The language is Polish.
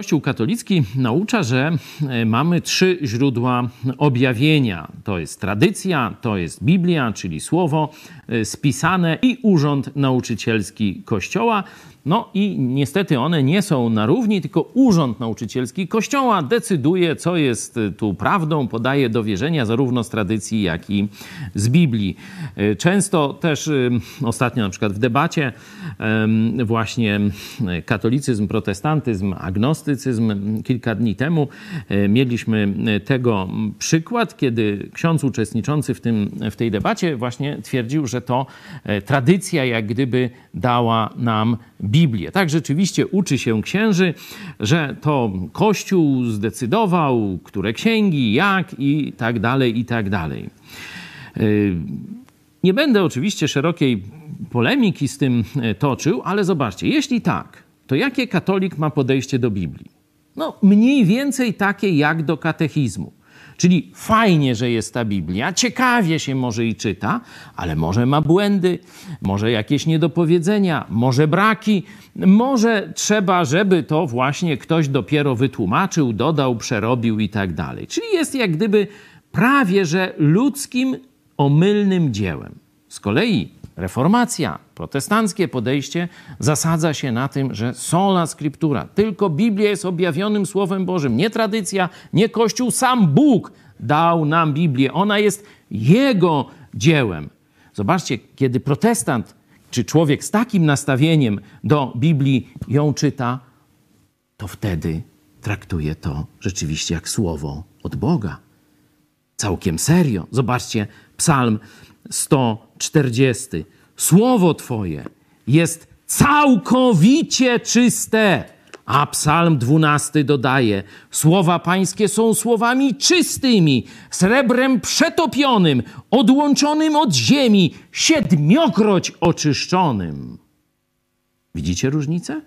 Kościół katolicki naucza, że e, mamy trzy źródła objawienia. To jest tradycja, to jest Biblia, czyli słowo e, spisane i urząd nauczycielski Kościoła. No i niestety one nie są na równi, tylko Urząd Nauczycielski Kościoła decyduje, co jest y, tu prawdą, podaje do wierzenia zarówno z tradycji, jak i z Biblii. Często też ostatnio na przykład w debacie właśnie katolicyzm, protestantyzm, kilka dni temu mieliśmy tego przykład, kiedy ksiądz uczestniczący w, tym, w tej debacie właśnie twierdził, że to tradycja jak gdyby dała nam Biblię. Tak rzeczywiście uczy się księży, że to Kościół zdecydował, które księgi, jak i tak dalej, i tak dalej. Nie będę oczywiście szerokiej polemiki z tym e, toczył, ale zobaczcie, jeśli tak, to jakie katolik ma podejście do Biblii? No, mniej więcej takie jak do katechizmu. Czyli fajnie, że jest ta Biblia, ciekawie się może i czyta, ale może ma błędy, może jakieś niedopowiedzenia, może braki, może trzeba, żeby to właśnie ktoś dopiero wytłumaczył, dodał, przerobił i tak dalej. Czyli jest jak gdyby prawie że ludzkim, omylnym dziełem. Z kolei Reformacja, protestanckie podejście zasadza się na tym, że sola scriptura, tylko Biblia jest objawionym Słowem Bożym, nie tradycja, nie Kościół, sam Bóg dał nam Biblię. Ona jest Jego dziełem. Zobaczcie, kiedy protestant czy człowiek z takim nastawieniem do Biblii ją czyta, to wtedy traktuje to rzeczywiście jak słowo od Boga. Całkiem serio. Zobaczcie, Psalm 140. Słowo Twoje jest całkowicie czyste. A Psalm 12 dodaje: Słowa Pańskie są słowami czystymi, srebrem przetopionym, odłączonym od ziemi, siedmiokroć oczyszczonym. Widzicie różnicę?